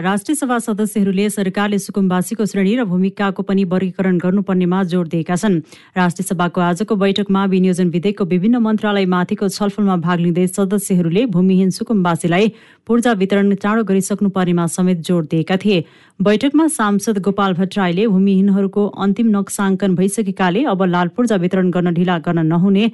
राष्ट्रिय सभा सदस्यहरूले सरकारले सुकुम्बासीको श्रेणी र भूमिकाको पनि वर्गीकरण गर्नुपर्नेमा जोड दिएका छन्। राष्ट्रिय सभाको आजको बैठकमा विनियोजन विधेयकको विभिन्न मन्त्रालयमाथिको छलफलमा भाग लिँदै सदस्यहरूले भूमिहीन सुकुम्बासीलाई पूर्जा वितरण चाँडो गरिसक्नुपर्नेमा समेत जोड दिएका थिए। बैठकमा सांसद गोपाल भट्टराईले भूमिहीनहरूको अन्तिम नक्साङ्कन भइसकेकाले अब लाल पूर्जा वितरण गर्न ढिला गर्न नहुने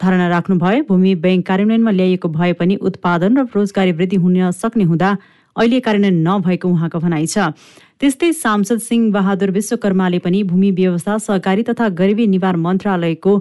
धारणा राख्नुभयो। भूमि बैंक कार्यान्वयनमा ल्याइएको भए पनि उत्पादन र रोजगारी वृद्धि हुन सक्ने हुँदा अहिले कार्यान्वयन नभएको उहाँको भनाइ छ। त्यस्तै सांसद सिंह बहादुर विश्वकर्माले पनि भूमि व्यवस्था सहकारी तथा गरिबी निवारण मन्त्रालयको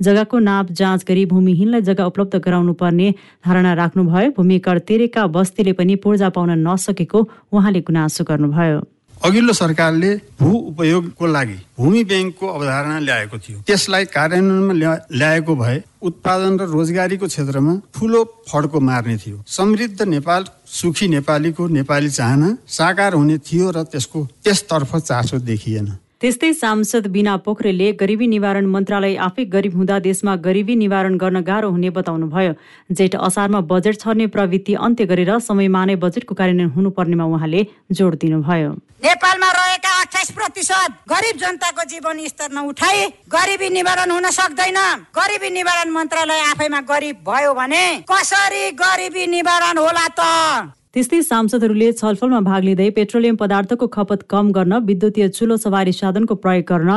जग्गाको नाप जाँच गरी भूमिहीनलाई जग्गा उपलब्ध गराउनु पर्ने धारणा राख्नुभयो। भूमि कर तेरेका बस्तीले पनि पूर्जा पाउन नसकेको उहाँले गुनासो गर्नुभयो। अघिल्लो सरकारले भू उपयोगको लागि भूमि ब्याङ्कको अवधारणा ल्याएको थियो। त्यसलाई कार्यान्वयनमा ल्याएको भए उत्पादन र रोजगारीको क्षेत्रमा ठुलो फड्को मार्ने थियो। समृद्ध नेपाल सुखी नेपालीको नेपाली चाहना साकार हुने थियो र त्यसको त्यसतर्फ चासो देखिएन। त्यस्तै सांसद बिना पोखरेलले गरिबी निवारण मन्त्रालय आफै गरिब हुँदा देशमा गरिबी निवारण गर्न गाह्रो हुने बताउनुभयो। जेठ असारमा बजेट छर्ने प्रवृत्ति अन्त्य गरेर समयमा नै बजेटको कार्यान्वयन हुनुपर्नेमा उहाँले जोड दिनुभयो। नेपालमा रहेका अठाइस प्रतिशत गरिब जनताको जीवन स्तर नउठाई गरिबी निवारण हुन सक्दैन। गरिबी निवारण मन्त्रालय आफैमा गरिब भयो भने कसरी गरिबी निवारण होला त? त्यस्तै सांसदहरूले छलफलमा भाग लिँदै पेट्रोलियम पदार्थको खपत कम गर्न विद्युतीय चुलो सवारी साधनको प्रयोग गर्न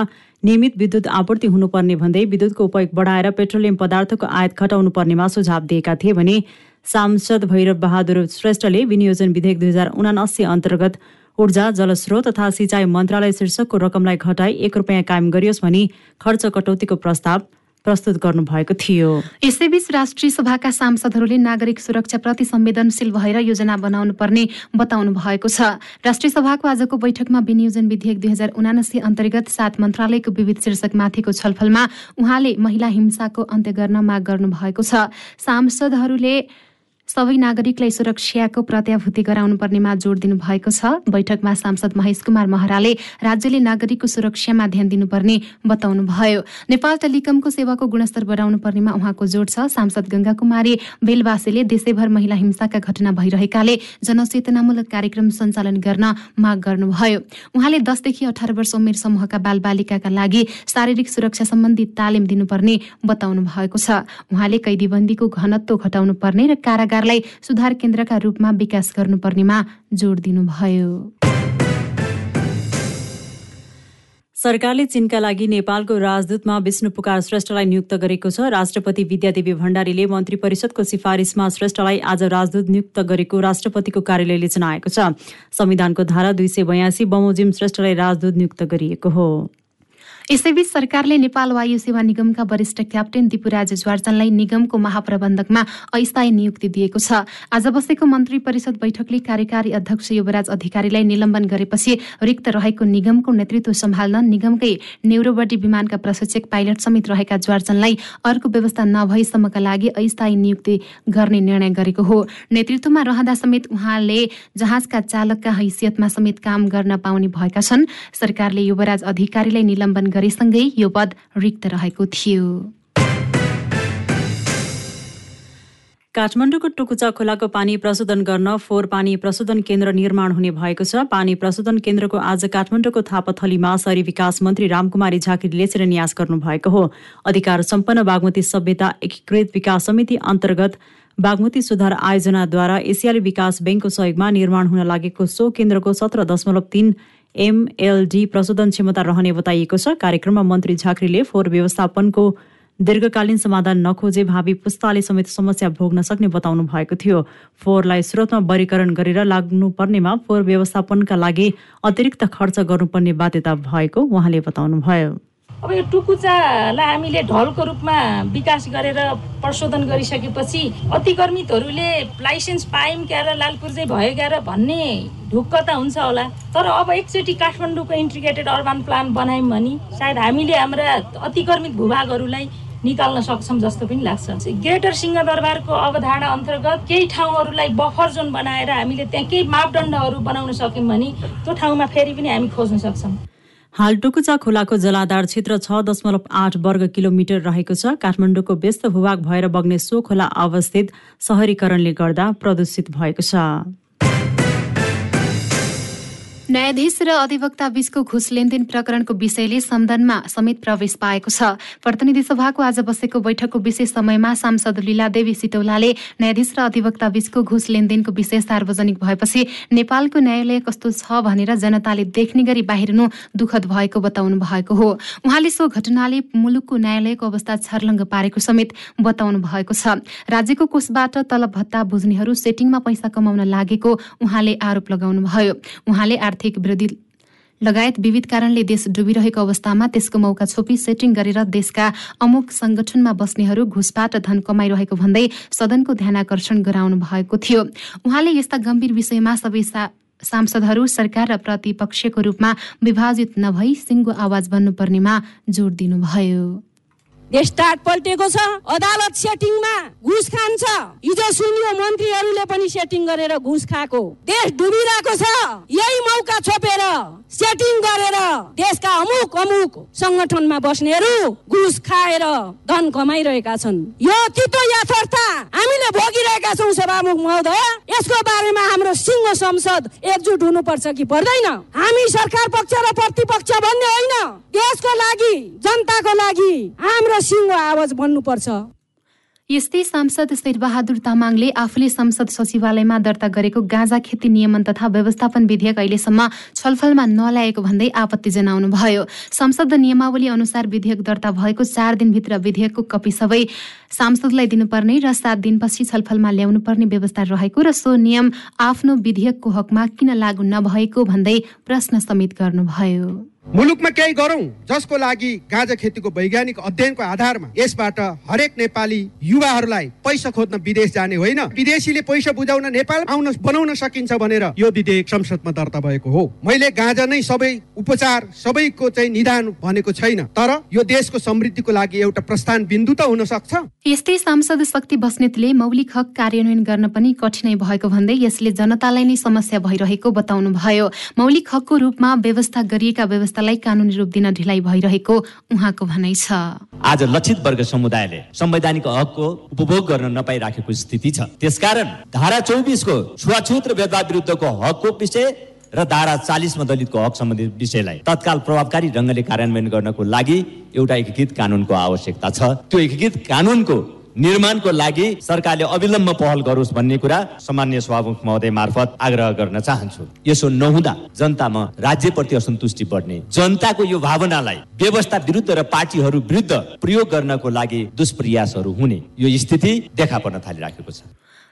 नियमित विद्युत आपूर्ति हुनुपर्ने भन्दै विद्युतको उपयोग बढाएर पेट्रोलियम पदार्थको आयात घटाउनु पर्नेमा सुझाव दिएका थिए भने सांसद भैरव बहादुर श्रेष्ठले विनियोजन विधेयक दुई हजार उनासी अन्तर्गत ऊर्जा जलस्रोत तथा सिँचाइ मन्त्रालय शीर्षकको रकमलाई घटाई एक रुपियाँ कायम गरियोस् भनी खर्च कटौतीको प्रस्ताव प्रस्तुत गर्नुभएको थियो। यसैबीच राष्ट्रिय सभाका सांसदहरूले नागरिक सुरक्षाप्रति संवेदनशील भएर योजना बनाउनु पर्ने बताउनु भएको छ। राष्ट्रिय सभाको आजको बैठकमा विनियोजन विधेयक दुई हजार उनासी अन्तर्गत सात मन्त्रालयको विविध शीर्षकमाथिको छलफलमा उहाँले महिला हिंसाको अन्त्य गर्न माग गर्नु भएको छ। सांसदहरूले सबै नागरिकलाई सुरक्षाको प्रत्याभूति गराउनु पर्नेमा जोड दिनु भएको छ। बैठकमा सांसद महेश कुमार महराले राज्यले नागरिकको सुरक्षामा ध्यान दिनुपर्ने बताउनु भयो। नेपाल टेलिकमको सेवाको गुणस्तर बढाउनु पर्नेमा उहाँको जोड छ। सांसद गंगा कुमारी बेलवासीले देशैभर महिला हिंसाका घटना भइरहेकाले जनचेतनामूलक कार्यक्रम सञ्चालन गर्न माग गर्नुभयो। उहाँले दसदेखि अठार वर्ष उमेर समूहका बालबालिकाका लागि शारीरिक सुरक्षा सम्बन्धी तालिम दिनुपर्ने बताउनु भएको छ। उहाँले कैदीबन्दीको घनत्व घटाउनु पर्ने र कारागार सरकारलाई सुधार केन्द्रका रूपमा विकास गर्नुपर्नेमा जोड दिनुभयो। सरकारले चीनका लागि नेपालको राजदूतमा विष्णु पुकार श्रेष्ठलाई नियुक्त गरेको छ। राष्ट्रपति विद्यादेवी भण्डारीले मन्त्री परिषदको सिफारिसमा श्रेष्ठलाई आज राजदूत नियुक्त गरेको राष्ट्रपतिको कार्यालयले जनाएको छ। संविधानको धारा दुई सय बयासी बमोजिम श्रेष्ठलाई राजदूत नियुक्त गरिएको हो। यसैबीच सरकारले नेपाल वायु सेवा निगमका वरिष्ठ क्याप्टेन दिपुराज ज्वार्चनलाई निगमको महाप्रबन्धकमा अस्थायी नियुक्ति दिएको छ। आज बसेको मन्त्री परिषद बैठकले कार्यकारी अध्यक्ष युवराज अधिकारीलाई निलम्बन गरेपछि रिक्त रहेको निगमको नेतृत्व सम्हाल्न निगमकै नेउरोबडी विमानका प्रशिक्षक पाइलट समेत रहेका ज्वार्चनलाई अर्को व्यवस्था नभएसम्मका लागि अस्थायी नियुक्ति गर्ने निर्णय गरेको हो। नेतृत्वमा रहँदा समेत उहाँले जहाजका चालकका हैसियतमा समेत काम गर्न पाउने भएका छन्। सरकारले युवराज अधिकारीलाई निलम्बन गरेसँगै यो पद रिक्त रहेको थियो। काठमाडौँको टुकुचा खोलाको पानी प्रशोधन गर्न फोहोर पानी प्रशोधन केन्द्र निर्माण हुने भएको छ। पानी प्रशोधन केन्द्रको आज काठमाडौँको थापाथलीमा शहरी विकास मन्त्री रामकुमारी झाँक्रीले शिलान्यास गर्नुभएको हो। अधिकार सम्पन्न बागमती सभ्यता एकीकृत विकास समिति अन्तर्गत बागमती सुधार आयोजनाद्वारा एसियाली विकास ब्याङ्कको सहयोगमा निर्माण हुन लागेको सो केन्द्रको सत्र दशमलव तीन एमएलडी प्रशोधन क्षमता रहने बताइएको छ। कार्यक्रममा मन्त्री झाँक्रीले फोहोर व्यवस्थापनको दीर्घकालीन समाधान नखोजे भावी पुस्ताले समेत समस्या भोग्न सक्ने बताउनु भएको थियो। फोहोरलाई स्रोतमा वर्गीकरण गरेर लाग्नुपर्नेमा फोहोर व्यवस्थापनका लागि अतिरिक्त खर्च गर्नुपर्ने बाध्यता भएको उहाँले बताउनुभयो। अब यो टुकुचालाई हामीले ढलको रूपमा विकास गरेर प्रशोधन गरिसकेपछि अतिक्रमितहरूले लाइसेन्स पायौँ क्या र लालपुर चाहिँ भयो क्या र भन्ने ढुक्क त हुन्छ होला। तर अब एकचोटि काठमाडौँको इन्टिग्रेटेड अर्बन प्लान बनायौँ भने सायद हामीले हाम्रा अतिक्रमित भूभागहरूलाई निकाल्न सक्छौँ जस्तो पनि लाग्छ। ग्रेटर सिंहदरबारको अवधारणा अन्तर्गत केही ठाउँहरूलाई बफर जोन बनाएर हामीले त्यहाँ केही मापदण्डहरू बनाउन सक्यौँ भने त्यो ठाउँमा फेरि पनि हामी खोज्न सक्छौँ। हाल टुकुचा खोलाको जलाधार क्षेत्र छ दशमलव आठ वर्ग किलोमिटर रहेको छ। काठमाडौँको व्यस्त भूभाग भएर बग्ने सो खोला अवस्थित सहरीकरणले गर्दा प्रदूषित भएको छ। न्यायाधीश र अधिवक्ता बीचको घुस लेनदेन प्रकरणको विषयले संदनमा समेत प्रवेश पाएको छ। प्रतिनिधि सभाको आज बसेको बैठकको विशेष समयमा सांसद लीलादेवी सिटौलाले न्यायाधीश र अधिवक्ता बीचको घुस लेनदेनको विषय सार्वजनिक भएपछि नेपालको न्यायालय कस्तो छ भनेर जनताले देख्ने गरी बाहिरनु दुखद भएको बताउनु भएको हो। उहाँले सो घटनाले मुलुकको न्यायालयको अवस्था छर्लङ्ग पारेको समेत बताउनु भएको छ। राज्यको कोषबाट तलब भत्ता बुझ्नेहरू सेटिङमा पैसा कमाउन लागेको उहाँले आरोप लगाउनुभयो। उहाँले वृद्धि लगायत विविध कारणले देश डुबिरहेको अवस्थामा त्यसको मौका छोपी सेटिङ गरेर देशका अमुक संगठनमा बस्नेहरू घुसबाट धन कमाइरहेको भन्दै सदनको ध्यानकर्षण गराउनु भएको थियो। उहाँले यस्ता गम्भीर विषयमा सबै सांसदहरू सरकार र प्रतिपक्षको रूपमा विभाजित नभई सिङ्गो आवाज बन्नुपर्नेमा जोड दिनुभयो। स्टार्ट पल्टेको छ। अदालत सेटिङमा घुस खान्छ। हिजो सुनियो मन्त्रीहरूले पनि सेटिङ गरेर घुस खाएको। देश डुबिरहेको छ। यही मौका छोपेर सेटिङ गरेर देशका अमुक अमुक संगठनमा बस्नेहरू घुस खाएर धन कमाइरहेका छन्। यो चित्तो यथार्थ हामीले भोगिरहेका छौँ सभामुख महोदय। यसको बारेमा हाम्रो सिंह संसद एकजुट हुनुपर्छ कि पर्दैन? हामी सरकार पक्ष र प्रतिपक्ष भन्ने होइन। देशको लागि जनताको लागि हाम्रो सिङ्गो आवाज बन्नुपर्छ यस्तै सांसद शेरबहादुर तामाङले आफूले संसद सचिवालयमा दर्ता गरेको गाँजा खेती नियमन तथा व्यवस्थापन विधेयक अहिलेसम्म छलफलमा नल्याएको भन्दै आपत्ति जनाउनु भयो संसद नियमावली अनुसार विधेयक दर्ता भएको चार दिनभित्र विधेयकको कपी सबै सांसदलाई दिनुपर्ने र सात दिनपछि छलफलमा ल्याउनु पर्ने व्यवस्था रहेको र सो नियम आफ्नो विधेयकको हकमा किन लागू नभएको भन्दै प्रश्न समेत गर्नुभयो। मुलुकमा केही गरौँ जसको लागि गाँजा खेतीको वैज्ञानिक अध्ययनको आधारमा यसबाट हरेक नेपाली युवाहरूलाई पैसा खोज्न विदेश जाने होइन। विदेशीले पैसा बुझाउन नेपाल आउन बनाउन सकिन्छ भनेर यो विधेयक संसदमा दर्ता भएको हो। मैले गाँजा नै सबै उपचार सबैको चाहिँ निदान भनेको छैन। तर यो देशको समृद्धिको लागि एउटा प्रस्थान बिन्दु त हुन सक्छ यस्तै सांसद शक्ति बस्नेतले मौलिक हक कार्यान्वयन गर्न पनि कठिनाई भएको भन्दै यसले जनतालाई नै समस्या भइरहेको बताउनु भयो मौलिक हकको रूपमा व्यवस्था गरिएका व्यवस्था व्यवस्थालाई कानुनी रूप दिन ढिलाइ भइरहेको उहाँको भनाइ छ। आज लक्षित वर्ग समुदायले संवैधानिक हकको उपभोग गर्न नपाइराखेको स्थिति छ। त्यसकारण धारा चौबिसको छुवाछुत र भेदभाव विरुद्धको हकको विषय र धारा चालिसमा दलितको हक सम्बन्धी विषयलाई तत्काल प्रभावकारी ढङ्गले कार्यान्वयन गर्नको लागि एउटा एकीकृत कानुनको आवश्यकता छ। त्यो एकीकृत कानुनको निर्माणको लागि सरकारले अविलम्ब पहल गरोस् भन्ने कुरा सामान्य सभामुख महोदय मार्फत आग्रह गर्न चाहन्छु। यसो नहुँदा जनतामा राज्यप्रति असन्तुष्टि बढ्ने। जनताको यो भावनालाई व्यवस्था विरुद्ध र पार्टीहरू विरुद्ध प्रयोग गर्नको लागि दुष्प्रयासहरू हुने। यो स्थिति देखा पर्न थालिराखेको छ।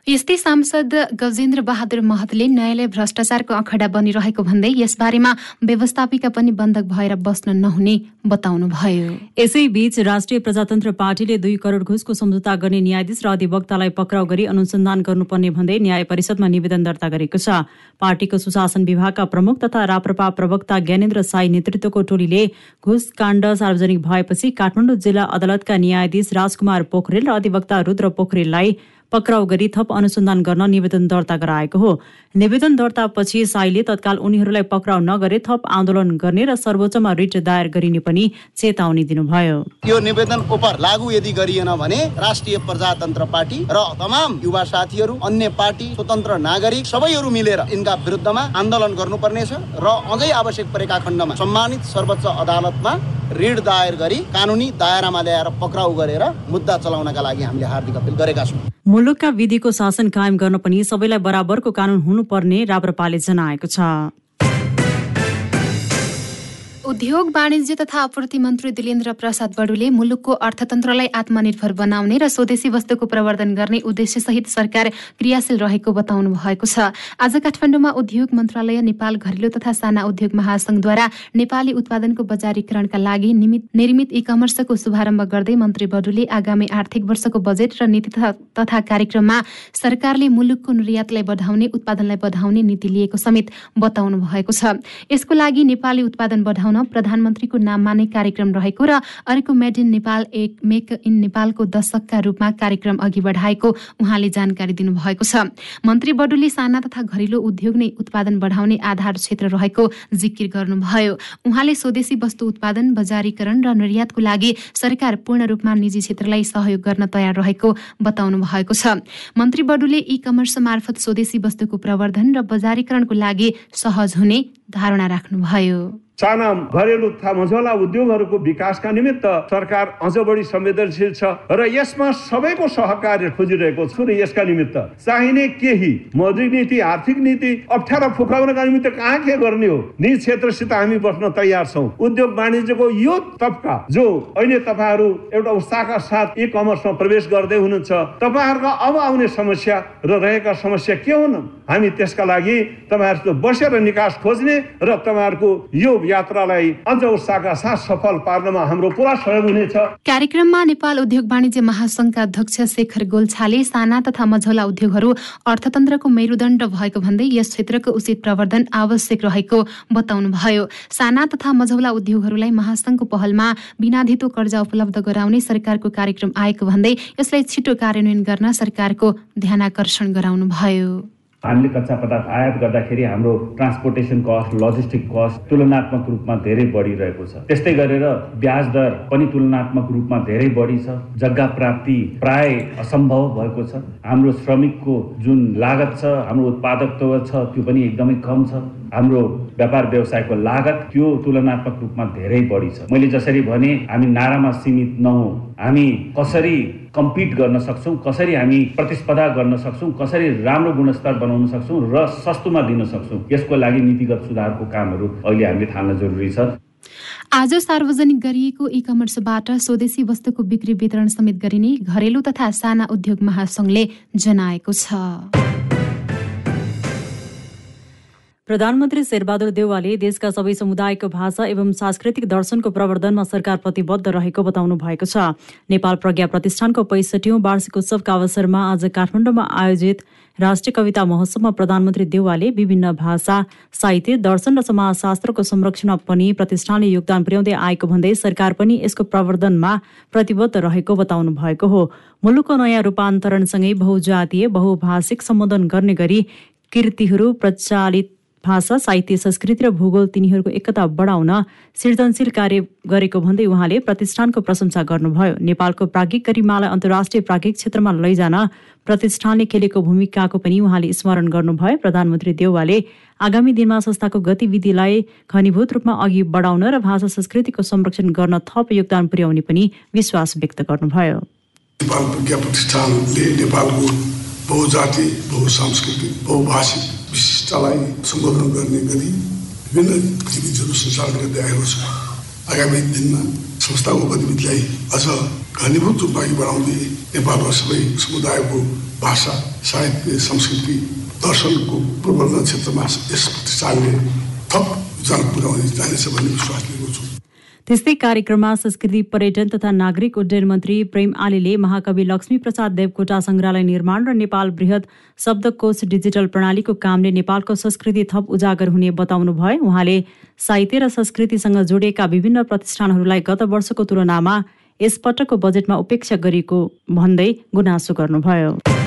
यस्तै सांसद गजेन्द्र बहादुर महतले न्यायालय भ्रष्टाचारको अखडा बनिरहेको भन्दै यसबारेमा व्यवस्थापिका पनि बन्धक भएर बस्न नहुने बताउनु भयो यसैबीच राष्ट्रिय प्रजातन्त्र पार्टीले दुई करोड घुसको सम्झौता गर्ने न्यायाधीश र अधिवक्तालाई पक्राउ गरी अनुसन्धान गर्नुपर्ने भन्दै न्याय परिषदमा निवेदन दर्ता गरेको छ। पार्टीको सुशासन विभागका प्रमुख तथा राप्रपा प्रवक्ता ज्ञानेन्द्र साई नेतृत्वको टोलीले घुस काण्ड सार्वजनिक भएपछि काठमाडौँ जिल्ला अदालतका न्यायाधीश राजकुमार पोखरेल र अधिवक्ता रुद्र पोखरेललाई पक्राउ गरी थप अनुसन्धान गर्न निवेदन दर्ता गराएको हो। निवेदन दर्तापछि साईले तत्काल उनीहरूलाई पक्राउ नगरे थप आन्दोलन गर्ने र सर्वोच्चमा रिट दायर गरिने पनि चेतावनी दिनुभयो। यो निवेदन उपर लागू यदि गरिएन भने राष्ट्रिय प्रजातन्त्र पार्टी र तमाम युवा साथीहरू अन्य पार्टी स्वतन्त्र नागरिक सबैहरू मिलेर यिनका विरुद्धमा आन्दोलन गर्नुपर्नेछ र अझै आवश्यक परेका खण्डमा सम्मानित सर्वोच्च अदालतमा ऋण दायर गरी कानुनी दायरामा ल्याएर पक्राउ गरेर मुद्दा चलाउनका लागि हामीले हार्दिक अपिल गरेका छौँ। मुलुकका विधिको शासन कायम गर्न पनि सबैलाई बराबरको कानून हुनुपर्ने राप्रपाले जनाएको छ। उद्योग वाणिज्य तथा आपूर्ति मन्त्री दिलेन्द्र प्रसाद बडुले मुलुकको अर्थतन्त्रलाई आत्मनिर्भर बनाउने र स्वदेशी वस्तुको प्रवर्धन गर्ने उद्देश्यसहित सरकार क्रियाशील रहेको बताउनु भएको छ। आज काठमाडौँमा उद्योग मन्त्रालय नेपाल घरेलु तथा साना उद्योग महासंघद्वारा नेपाली उत्पादनको बजारीकरणका लागि निर्मित ई कमर्सको शुभारम्भ गर्दै मन्त्री बडुले आगामी आर्थिक वर्षको बजेट र नीति तथा कार्यक्रममा सरकारले मुलुकको निर्यातलाई बढाउने उत्पादनलाई बढाउने नीति लिएको समेत बताउनु भएको छ। यसको लागि नेपाली उत्पादन बढाउन प्रधानमन्त्रीको नाममा नै कार्यक्रम रहेको र अर्को मेड इन नेपाल एक मेक इन नेपालको दशकका रूपमा कार्यक्रम अघि बढाएको उहाँले जानकारी दिनुभएको छ। मन्त्री बडुले साना तथा घरेलु उद्योग नै उत्पादन बढाउने आधार क्षेत्र रहेको जिकिर गर्नुभयो। उहाँले स्वदेशी वस्तु उत्पादन बजारीकरण र निर्यातको लागि सरकार पूर्ण रूपमा निजी क्षेत्रलाई सहयोग गर्न तयार रहेको बताउनु भएको छ। मन्त्री बडुले ई कमर्स मार्फत स्वदेशी वस्तुको प्रवर्धन र बजारीकरणको लागि सहज हुने धारणा राख्नुभयो। साना घरेलु तथा मझौला उद्योगहरूको विकासका निमित्त सरकार अझ बढी संवेदनशील छ र यसमा सबैको सहकार्य खोजिरहेको छु र यसका निमित्त चाहिने केही मौद्रिक नीति आर्थिक नीति अप्ठ्यारो फुकाउनका निमित्त कहाँ के गर्ने हो? निज क्षेत्रसित हामी बस्न तयार छौँ। उद्योग वाणिज्यको यो तबका जो अहिले तपाईँहरू एउटा उत्साहका साथ इ कमर्समा प्रवेश गर्दै हुनुहुन्छ तपाईँहरूका अब आउने समस्या र रहेका समस्या के हुन्? हामी त्यसका लागि तपाईँहरूसित बसेर निकास खोज्ने र तपाईँहरूको यो यात्रालाई अझ उत्साहका साथ सफल पार्नमा हाम्रो पुरा सहयोग हुनेछ। कार्यक्रममा नेपाल उद्योग वाणिज्य महासंघका अध्यक्ष शेखर गोल्छाले साना तथा मझौला उद्योगहरू अर्थतन्त्रको मेरुदण्ड भएको भन्दै यस क्षेत्रको उचित प्रवर्धन आवश्यक रहेको बताउनुभयो। साना तथा मझौला उद्योगहरूलाई महासंघको पहलमा बिनाधितो कर्जा उपलब्ध गराउने सरकारको कार्यक्रम आएको भन्दै यसलाई छिटो कार्यान्वयन गर्न सरकारको ध्यानाकर्षण गराउनुभयो। हामीले कच्चा पदार्थ आयात गर्दाखेरि हाम्रो ट्रान्सपोर्टेसन कस्ट लजिस्टिक कस्ट तुलनात्मक रूपमा धेरै बढिरहेको छ। त्यस्तै गरेर ब्याज दर पनि तुलनात्मक रूपमा धेरै बढी छ। जग्गा प्राप्ति प्राय असम्भव भएको छ। हाम्रो श्रमिकको जुन लागत छ हाम्रो उत्पादकत्व छ त्यो पनि एकदमै कम छ। हाम्रो व्यापार व्यवसायको लागत त्यो तुलनात्मक रूपमा धेरै बढी छ। मैले जसरी भने हामी नारामा सीमित नहौँ। हामी कसरी कम्पिट गर्न सक्छौँ कसरी हामी प्रतिस्पर्धा गर्न सक्छौँ कसरी राम्रो गुणस्तर बनाउन सक्छौँ र सस्तोमा दिन सक्छौँ यसको लागि नीतिगत सुधारको कामहरू अहिले हामीले थाल्न जरुरी छ। आज सार्वजनिक गरिएको ई कमर्सबाट स्वदेशी वस्तुको बिक्री वितरण समेत गरिने घरेलु तथा साना उद्योग महासंघले जनाएको छ। प्रधानमन्त्री शेरबहादुर देउवाले देशका सबै समुदायको भाषा एवं सांस्कृतिक दर्शनको प्रवर्धनमा सरकार प्रतिबद्ध रहेको बताउनु भएको छ। नेपाल प्रज्ञा प्रतिष्ठानको पैसठौँ वार्षिकोत्सवका अवसरमा आज काठमाडौँमा आयोजित राष्ट्रिय कविता महोत्सवमा प्रधानमन्त्री देउवाले विभिन्न भाषा साहित्य दर्शन र समाजशास्त्रको संरक्षणमा पनि प्रतिष्ठानले योगदान पुर्याउँदै आएको भन्दै सरकार पनि यसको प्रवर्धनमा प्रतिबद्ध रहेको बताउनु भएको हो। मुलुकको नयाँ रूपान्तरणसँगै बहुजातीय बहुभाषिक सम्बोधन गर्ने गरी कृतिहरू प्रचालित भाषा साहित्य संस्कृति र भूगोल तिनीहरूको एकता बढाउन सृजनशील कार्य गरेको भन्दै उहाँले प्रतिष्ठानको प्रशंसा गर्नुभयो। नेपालको प्राज्ञिक गरिमालाई अन्तर्राष्ट्रिय प्राज्ञिक क्षेत्रमा लैजान प्रतिष्ठानले खेलेको भूमिकाको पनि उहाँले स्मरण गर्नुभयो। प्रधानमन्त्री देउवाले आगामी दिनमा संस्थाको गतिविधिलाई घनीभूत रूपमा अघि बढाउन र भाषा संस्कृतिको संरक्षण गर्न थप योगदान पुर्याउने पनि विश्वास व्यक्त गर्नुभयो। बहुजाति बहुसांस्कृतिक बहुभाषिक विशिष्टलाई सम्बोधन गर्ने गरी विभिन्न गतिविधिहरू सञ्चालन गर्दै आएको छ। आगामी दिनमा संस्थाको गतिविधिलाई अझ घनीभूत रूपमा अघि बढाउँदै नेपालका सबै समुदायको भाषा साहित्य संस्कृति दर्शनको प्रवर्धन क्षेत्रमा यस प्रतिष्ठानले थप योगदान पुर्याउने जानेछ भन्ने विश्वास लिएको छु। त्यस्तै कार्यक्रममा संस्कृति पर्यटन तथा नागरिक उड्डयन मन्त्री प्रेम आलीले महाकवि लक्ष्मी प्रसाद देवकोटा संग्रहालय निर्माण र नेपाल वृहत शब्दकोश डिजिटल प्रणालीको कामले नेपालको संस्कृति थप उजागर हुने बताउनु भयो उहाँले साहित्य र संस्कृतिसँग जोडिएका विभिन्न प्रतिष्ठानहरूलाई गत वर्षको तुलनामा यसपटकको बजेटमा उपेक्षा गरिएको भन्दै गुनासो गर्नुभयो।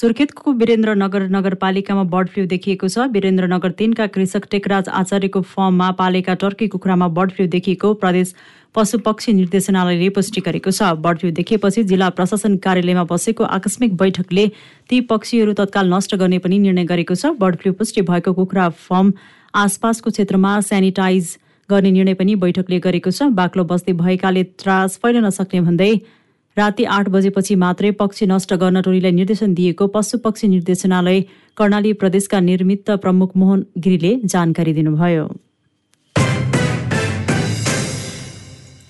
सुर्खेतको वीरेन्द्रनगर नगरपालिकामा बर्ड फ्लू देखिएको छ। वीरेन्द्रनगर तिनका कृषक टेकराज आचार्यको फर्ममा पालेका टर्की कुखुरामा बर्ड फ्लू देखिएको प्रदेश पशुपक्षी निर्देशनालयले पुष्टि गरेको छ। बर्ड फ्लू देखिएपछि जिल्ला प्रशासन कार्यालयमा बसेको आकस्मिक बैठकले ती पक्षीहरू तत्काल नष्ट गर्ने पनि निर्णय गरेको छ। बर्ड फ्लू पुष्टि भएको कुखुरा फर्म आसपासको क्षेत्रमा सेनिटाइज गर्ने निर्णय पनि बैठकले गरेको छ। बाक्लो बस्ती भएकाले त्रास फैलन सक्ने भन्दै राति आठ बजेपछि मात्रै पक्षी नष्ट गर्न टोलीलाई निर्देशन दिएको पशु पक्षी निर्देशनालय कर्णाली प्रदेशका निर्मित प्रमुख मोहन गिरीले जानकारी दिनुभयो।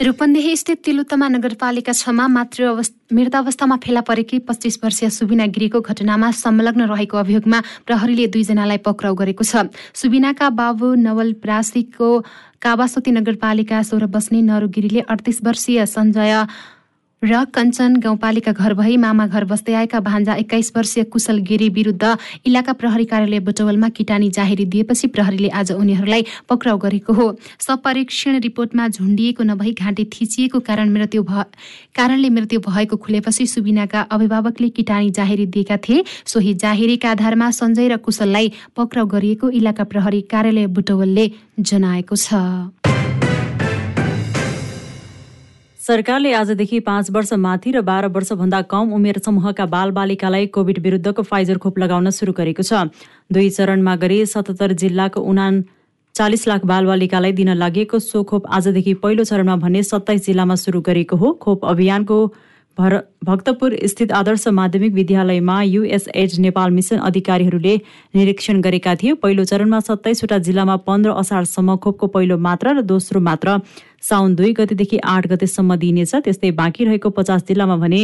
रूपन्देही स्थित तिलुत्तमा नगरपालिका छमा मातृ मृतावस्थामा फेला परेकी पच्चिस वर्षीय सुबिना गिरीको घटनामा संलग्न रहेको अभियोगमा प्रहरीले दुईजनालाई पक्राउ गरेको छ। सुबिनाका बाबु नवल प्रासीको कावासोती नगरपालिका सोह्र बस्ने नरु गिरीले अडतिस वर्षीय सञ्जय र कञ्चन गाउँपालिका घर भई मामा घर बस्दै आएका भान्जा एक्काइस वर्षीय कुशल गिरी विरुद्ध इलाका प्रहरी कार्यालय बुटवलमा किटानी जाहेरी दिएपछि प्रहरीले आज उनीहरूलाई पक्राउ गरेको हो। सपरीक्षण रिपोर्टमा झुन्डिएको नभई घाँटी थिचिएको कारण मृत्यु कारणले मृत्यु भएको खुलेपछि सुबिनाका अभिभावकले किटानी जाहेरी दिएका थिए। सोही जाहेरीका आधारमा सञ्जय र कुशललाई पक्राउ गरिएको इलाका प्रहरी कार्यालय बुटवलले जनाएको छ। सरकारले आजदेखि पाँच वर्ष माथि र बाह्र वर्षभन्दा कम उमेर समूहका बालबालिकालाई कोभिड विरुद्धको फाइजर खोप लगाउन सुरु गरेको छ। दुई चरणमा गरी सतहत्तर जिल्लाको उना चालिस लाख बालबालिकालाई दिन लागि सो खोप आजदेखि पहिलो चरणमा भने सत्ताइस जिल्लामा सुरु गरेको हो। खोप अभियानको भर भक्तपुर स्थित आदर्श माध्यमिक विद्यालयमा युएसएड नेपाल मिसन अधिकारीहरूले निरीक्षण गरेका थिए। पहिलो चरणमा सत्ताइसवटा जिल्लामा पन्ध्र असारसम्म खोपको पहिलो मात्रा र दोस्रो मात्रा साउन दुई गतेदेखि आठ गतेसम्म दिइनेछ। त्यस्तै बाँकी रहेको पचास जिल्लामा भने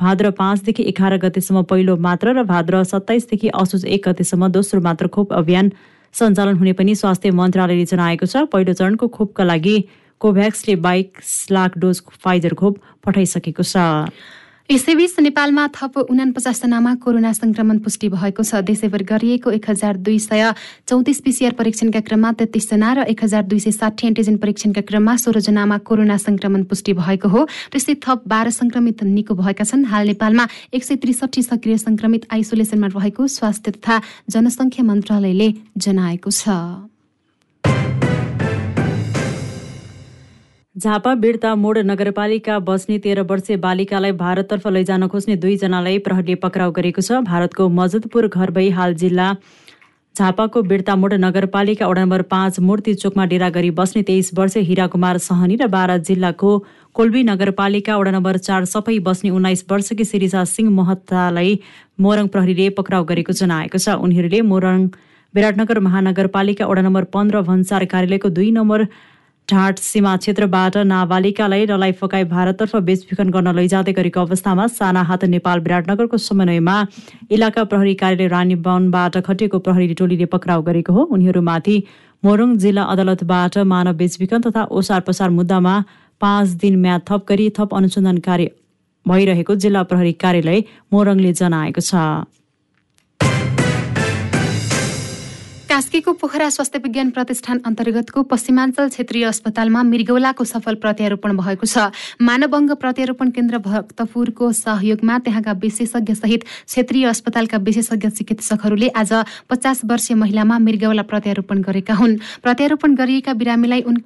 भाद्र पाँचदेखि एघार गतेसम्म पहिलो मात्र र भाद्र सत्ताइसदेखि असोज एक गतेसम्म दोस्रो मात्र खोप अभियान सञ्चालन हुने पनि स्वास्थ्य मन्त्रालयले जनाएको छ। पहिलो चरणको खोपका लागि कोभ्याक्सले बाइस लाख डोज फाइजर खोप पठाइसकेको छ। यसैबीच नेपालमा थप उनापचासजनामा कोरोना संक्रमण पुष्टि भएको छ। देशैभर गरिएको एक हजार दुई सय चौतिस पिसिआर परीक्षणका क्रममा तेत्तिसजना र एक हजार दुई सय साठी एन्टिजेन परीक्षणका क्रममा सोह्रजनामा कोरोना संक्रमण पुष्टि भएको हो। त्यस्तै थप बाह्र संक्रमित निको भएका छन्। हाल नेपालमा एक सय त्रिसठी सक्रिय संक्रमित आइसोलेसनमा रहेको स्वास्थ्य तथा जनसङ्ख्या मन्त्रालयले जनाएको छ। झापा बिर्ता मोड नगरपालिका बस्ने तेह्र वर्षीय बालिकालाई भारततर्फ लैजान खोज्ने दुईजनालाई प्रहरीले पक्राउ गरेको छ। भारतको मजदपुर भई हाल जिल्ला झापाको बिर्तामोड नगरपालिका वडा नम्बर पाँच मूर्ति चोकमा डेरा गरी बस्ने तेइस वर्षीय हिराकुमार सहनी र बाह्र जिल्लाको कोल्बी नगरपालिका वडा नम्बर चार सफै बस्ने उन्नाइस वर्षकी शिरिषा सिंह महतालाई मोरङ प्रहरीले पक्राउ गरेको जनाएको छ। उनीहरूले मोरङ विराटनगर महानगरपालिका वडा नम्बर पन्ध्र भन्सार कार्यालयको दुई नम्बर ढाँट सीमा क्षेत्रबाट नाबालिकालाई रलाई फकाई भारततर्फ बेचबिखन गर्न लैजाँदै गरेको अवस्थामा साना हात नेपाल विराटनगरको समन्वयमा इलाका प्रहरी कार्यालय रानीवनबाट खटिएको प्रहरी टोलीले पक्राउ गरेको हो। उनीहरूमाथि मोरङ जिल्ला अदालतबाट मानव बेचबिखन तथा ओसार पसार मुद्दामा पाँच दिन म्याद थप गरी थप अनुसन्धान कार्य भइरहेको जिल्ला प्रहरी कार्यालय मोरङले जनाएको छ। कास्कीको पोखरा स्वास्थ्य विज्ञान प्रतिष्ठान अन्तर्गतको पश्चिमाञ्चल क्षेत्रीय अस्पतालमा मृगौलाको सफल प्रत्यारोपण भएको छ। मानव प्रत्यारोपण केन्द्र भक्तपुरको सहयोगमा त्यहाँका विशेषज्ञ सहित क्षेत्रीय अस्पतालका विशेषज्ञ चिकित्सकहरूले आज पचास वर्षीय महिलामा मृगौला प्रत्यारोपण गरेका हुन्। प्रत्यारोपण गरिएका बिरामीलाई उन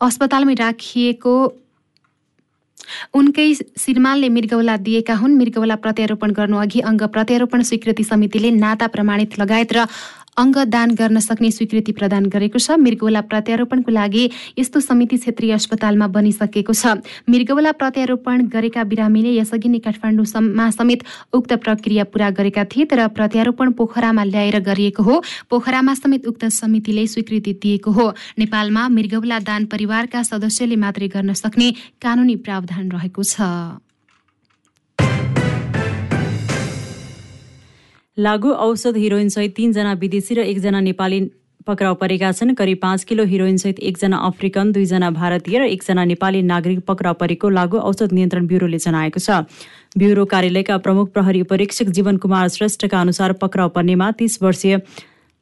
अस्पतालमै राखिएको उनकै श्रीमानले मृगौला दिएका हुन्। मृगौला प्रत्यारोपण गर्नु अघि अङ्ग प्रत्यारोपण स्वीकृति समितिले नाता प्रमाणित लगायत र अङ्गदान गर्न सक्ने स्वीकृति प्रदान गरेको छ। मृगौला प्रत्यारोपणको लागि यस्तो समिति क्षेत्रीय अस्पतालमा बनिसकेको छ। मृगौला प्रत्यारोपण गरेका बिरामीले यसअघि नै काठमाडौँमा समेत उक्त प्रक्रिया पूरा गरेका थिए तर प्रत्यारोपण पोखरामा ल्याएर गरिएको हो। पोखरामा समेत उक्त समितिले स्वीकृति दिएको हो। नेपालमा मृगौला दान परिवारका सदस्यले मात्रै गर्न सक्ने कानूनी प्रावधान रहेको छ। लागु औषध हिरोइनसहित तीनजना विदेशी र एकजना नेपाली पक्राउ परेका छन्। करिब पाँच किलो हिरोइनसहित एकजना अफ्रिकन दुईजना भारतीय र एकजना नेपाली नागरिक पक्राउ परेको लागु औषध नियन्त्रण ब्युरोले जनाएको छ। ब्युरो कार्यालयका प्रमुख प्रहरी परीक्षक जीवन कुमार श्रेष्ठका अनुसार पक्राउ पर्नेमा तीस वर्षीय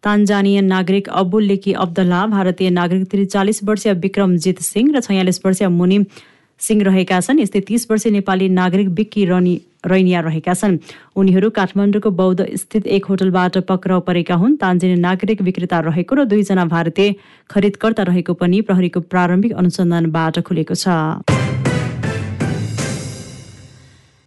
तान्जानियन नागरिक अब्बुल लेकी अब्दुल्ला भारतीय नागरिक त्रिचालिस वर्षीय विक्रमजित सिंह र छयालिस वर्षीय मुनिम सिंह रहेका छन्। यस्तै तीस वर्षीय नेपाली नागरिक बिक्की रनी रैनिया रहेका छन्। उनीहरू काठमाडौँको बौद्ध स्थित एक होटलबाट पक्राउ परेका हुन्। तान्जिनी नागरिक विक्रेता रहेको र दुईजना भारतीय खरिदकर्ता रहेको पनि प्रहरीको प्रारम्भिक अनुसन्धानबाट खुलेको छ।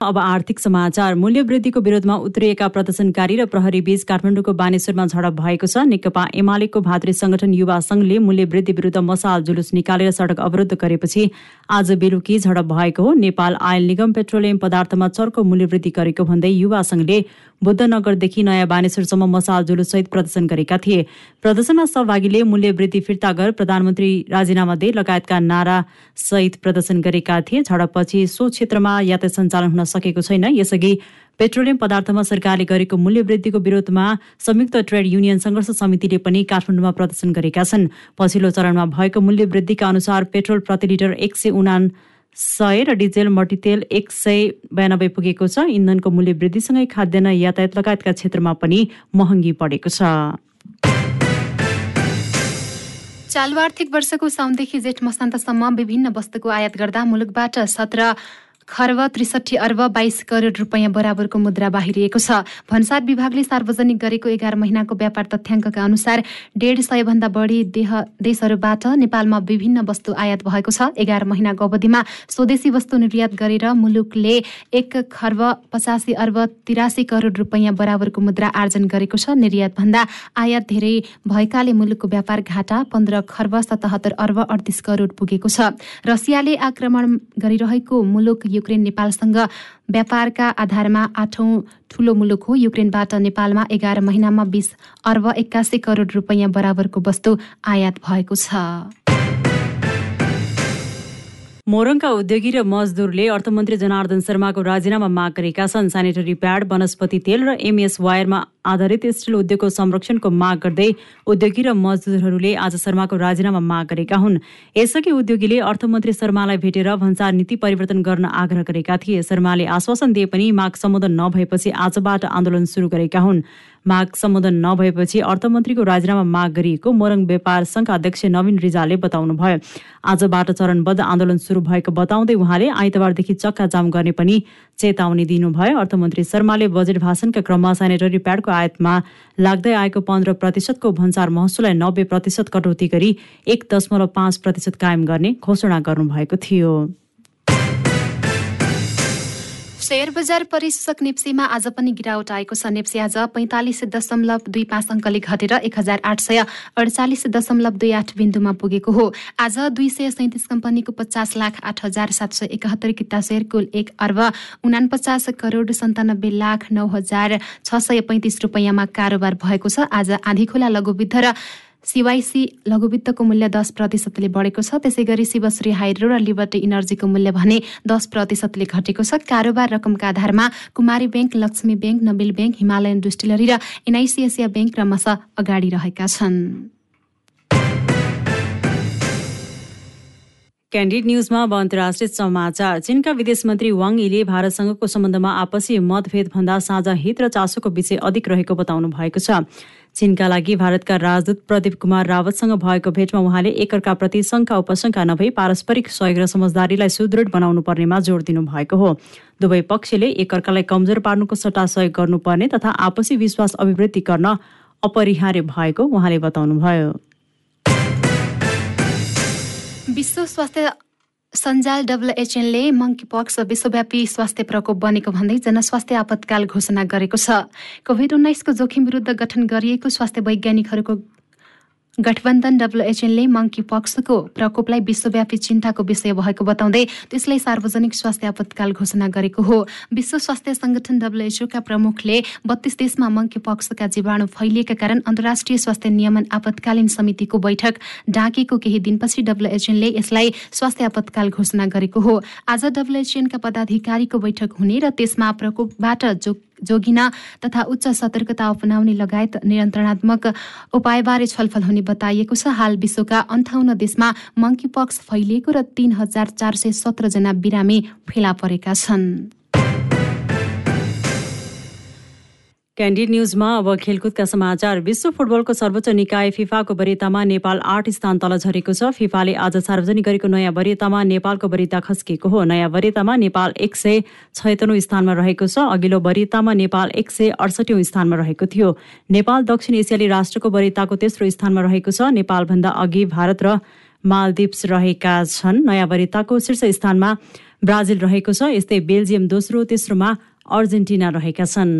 अब आर्थिक समाचार मूल्य वृद्धिको विरोधमा उत्रिएका प्रदर्शनकारी र प्रहरी बीच काठमाडौँको बानेश्वरमा झडप भएको छ। नेकपा एमालेको भातृ संगठन युवा संघले मूल्य वृद्धि विरुद्ध मसाल जुलुस निकालेर सडक अवरुद्ध गरेपछि आज बेलुकी झडप भएको हो। नेपाल आयल निगम पेट्रोलियम पदार्थमा चर्को मूल्य वृद्धि गरेको भन्दै युवा संघले बुद्धनगरदेखि नयाँ बानेश्वरसम्म मसाल जुलुससहित प्रदर्शन गरेका थिए। प्रदर्शनमा सहभागीले मूल्य वृद्धि फिर्ता गर प्रधानमन्त्री राजीनामा दे लगायतका नारा सहित प्रदर्शन गरेका थिए। झडपपछि सो क्षेत्रमा यातायात सञ्चालन हुन सकेको छैन। यसअघि पेट्रोलियम पदार्थमा सरकारले गरेको मूल्य वृद्धिको विरोधमा संयुक्त ट्रेड युनियन सङ्घर्ष समितिले पनि काठमाडौँमा प्रदर्शन गरेका छन्। पछिल्लो चरणमा भएको मूल्य वृद्धिका अनुसार पेट्रोल प्रति लिटर एक सय उना सय र डिजेल मट्टीतेल एक सय बयानब्बे पुगेको छ। इन्धनको मूल्य वृद्धिसँगै खाद्यान्न यातायात लगायतका क्षेत्रमा पनि महँगी बढेको छ। चालु आर्थिक वर्षको साउनदेखि जेठ मसान्तसम्म विभिन्न वस्तुको आयात गर्दा मुलुकबाट सत्र खर्ब त्रिसठी अर्ब बाइस करोड रुपियाँ बराबरको मुद्रा बाहिरिएको छ। भन्सार विभागले सार्वजनिक गरेको एघार महिनाको व्यापार तथ्याङ्कका अनुसार डेढ सयभन्दा बढी देह देशहरूबाट नेपालमा विभिन्न वस्तु आयात भएको छ। एघार महिनाको अवधिमा स्वदेशी वस्तु निर्यात गरेर मुलुकले एक खर्ब पचासी अर्ब तिरासी करोड रुपियाँ बराबरको मुद्रा आर्जन गरेको छ। निर्यातभन्दा आयात धेरै भएकाले मुलुकको व्यापार घाटा। पन्ध्र खर्ब सतहत्तर अर्ब अडतिस करोड पुगेको छ। रसियाले आक्रमण गरिरहेको मुलुक युक्रेन नेपालसँग व्यापारका आधारमा आठौं ठूलो मुलुक हो। युक्रेनबाट नेपालमा एघार महिनामा बीस अर्ब एक्कासी करोड रुपियाँ बराबरको वस्तु आयात भएको छ। मोरङका उद्योगी र मजदुरले अर्थमन्त्री जनार्दन शर्माको राजीनामा माग गरेका छन्। सेनिटरी प्याड वनस्पति तेल र एमएस वायरमा आधारित स्टिल उद्योगको संरक्षणको माग गर्दै उद्योगी र मजदुरहरूले आज शर्माको राजीनामा माग गरेका हुन्। यसअघि उद्योगीले अर्थमन्त्री शर्मालाई भेटेर भन्सार नीति परिवर्तन गर्न आग्रह गरेका थिए। शर्माले आश्वासन दिए पनि माग सम्बोधन नभएपछि आजबाट आन्दोलन सुरु गरेका हुन्। माग सम्बोधन नभएपछि अर्थमन्त्रीको राजीनामा माग गरिएको मोरङ व्यापार संघका अध्यक्ष नवीन रिजालले बताउनुभयो। आजबाट चरणबद्ध आन्दोलन सुरु भएको बताउँदै उहाँले आइतबारदेखि चक्का जाम गर्ने पनि चेतावनी दिनुभयो। अर्थमन्त्री शर्माले बजेट भाषणका क्रममा सेनेटरी प्याडको आयातमा लाग्दै आएको पन्ध्र प्रतिशतको भन्सार महसुललाई नब्बे प्रतिशत कटौती गरी एक दशमलव पाँच प्रतिशत कायम गर्ने घोषणा गर्नुभएको थियो। शेयर बजार परिसूचक नेप्सीमा आज पनि गिरावट आएको छ। नेप्सी आज पैँतालिस दशमलव दुई पाँच अङ्कले घटेर एक हजार आठ सय अडचालिस दशमलव दुई आठ बिन्दुमा पुगेको हो। आज दुई सय सैतिस कम्पनीको पचास लाख आठ हजार सात सय एकहत्तर किता शेयर कुल एक अर्ब उनापचास करोड सन्तानब्बे लाख नौ हजार छ सय पैँतिस रुपियाँमा कारोबार भएको छ। आज आँधीखोला लघुविद्ध र सिवाइसी लघुवित्तको मूल्य दस प्रतिशतले बढेको छ। त्यसै गरी शिवश्री हाइड्रो र लिबर्टी इनर्जीको मूल्य भने दस प्रतिशतले घटेको छ। कारोबार रकमका आधारमा Kumari bank Laxmi bank Nabil bank Himalayan distillery र एनआइसी एसिया ब्याङ्क क्रमशः अगाडि रहेका छन्। क्यान्डिड न्युजमा अब अन्तर्राष्ट्रिय समाचार। चीनका विदेश मन्त्री वाङ यीले भारतसँगको सम्बन्धमा आपसी मतभेदभन्दा साझा हित र चासोको विषय अधिक रहेको बताउनु भएको छ। चीनका लागि भारतका राजदूत प्रदीप कुमार रावतसँग भएको भेटमा उहाँले एकअर्काप्रति शङ्का उपशङ्का नभई पारस्परिक सहयोग र समझदारीलाई सुदृढ बनाउनु पर्नेमा जोड दिनु भएको हो। दुवै पक्षले एकअर्कालाई कमजोर पार्नुको सट्टा सहयोग गर्नुपर्ने तथा आपसी विश्वास अभिवृद्धि गर्न अपरिहार्य भएको उहाँले बताउनुभयो। विश्व स्वास्थ्य सञ्जाल डब्लुएचएनले मङ्कीपक्स विश्वव्यापी स्वास्थ्य प्रकोप बनेको भन्दै जनस्वास्थ्य आपतकाल घोषणा गरेको छ। कोभिड उन्नाइसको जोखिम विरुद्ध गठन गरिएको स्वास्थ्य वैज्ञानिकहरूको गठबन्धन डब्लुएचएनले मङ्की पक्सको प्रकोपलाई विश्वव्यापी चिन्ताको विषय भएको बताउँदै त्यसलाई सार्वजनिक स्वास्थ्य आपतकाल घोषणा गरेको हो। विश्व स्वास्थ्य संगठन डब्लुएचओका प्रमुखले बत्तीस देशमा मङ्की पक्सका जीवाणु फैलिएका कारण अन्तर्राष्ट्रिय स्वास्थ्य नियमन आपतकालीन समितिको बैठक डाकेको केही दिनपछि डब्लुएचएनले यसलाई स्वास्थ्य आपतकाल घोषणा गरेको हो। आज डब्लुएचएनका पदाधिकारीको बैठक हुने र त्यसमा प्रकोपबाट जो जोगिन तथा उच्च सतर्कता अपनाउने लगायत नियन्त्रणात्मक उपायबारे छलफल हुने बताइएको छ। हाल विश्वका अन्ठाउन्न देशमा मङ्कीपक्स फैलिएको र तीन हजार चार सय सत्रजना बिरामी फेला परेका छन्। क्यान्डिड न्युजमा अब खेलकुदका समाचार। विश्व फुटबलको सर्वोच्च निकाय फिफाको वरियतामा नेपाल आठ स्थान तल झरेको छ। फिफाले आज सार्वजनिक गरेको नयाँ वरियतामा नेपालको वरियता खस्किएको हो। नयाँ वरियतामा नेपाल एक सय छयत्तरौँ स्थानमा रहेको छ। अघिल्लो वरियतामा नेपाल एक सय अडसठौँ स्थानमा रहेको थियो। नेपाल दक्षिण एसियाली राष्ट्रको वरियताको तेस्रो स्थानमा रहेको छ। नेपालभन्दा अघि भारत र मालदिप्स रहेका छन्। नयाँ वरियताको शीर्ष स्थानमा ब्राजिल रहेको छ। यस्तै बेल्जियम दोस्रो तेस्रोमा अर्जेन्टिना रहेका छन्।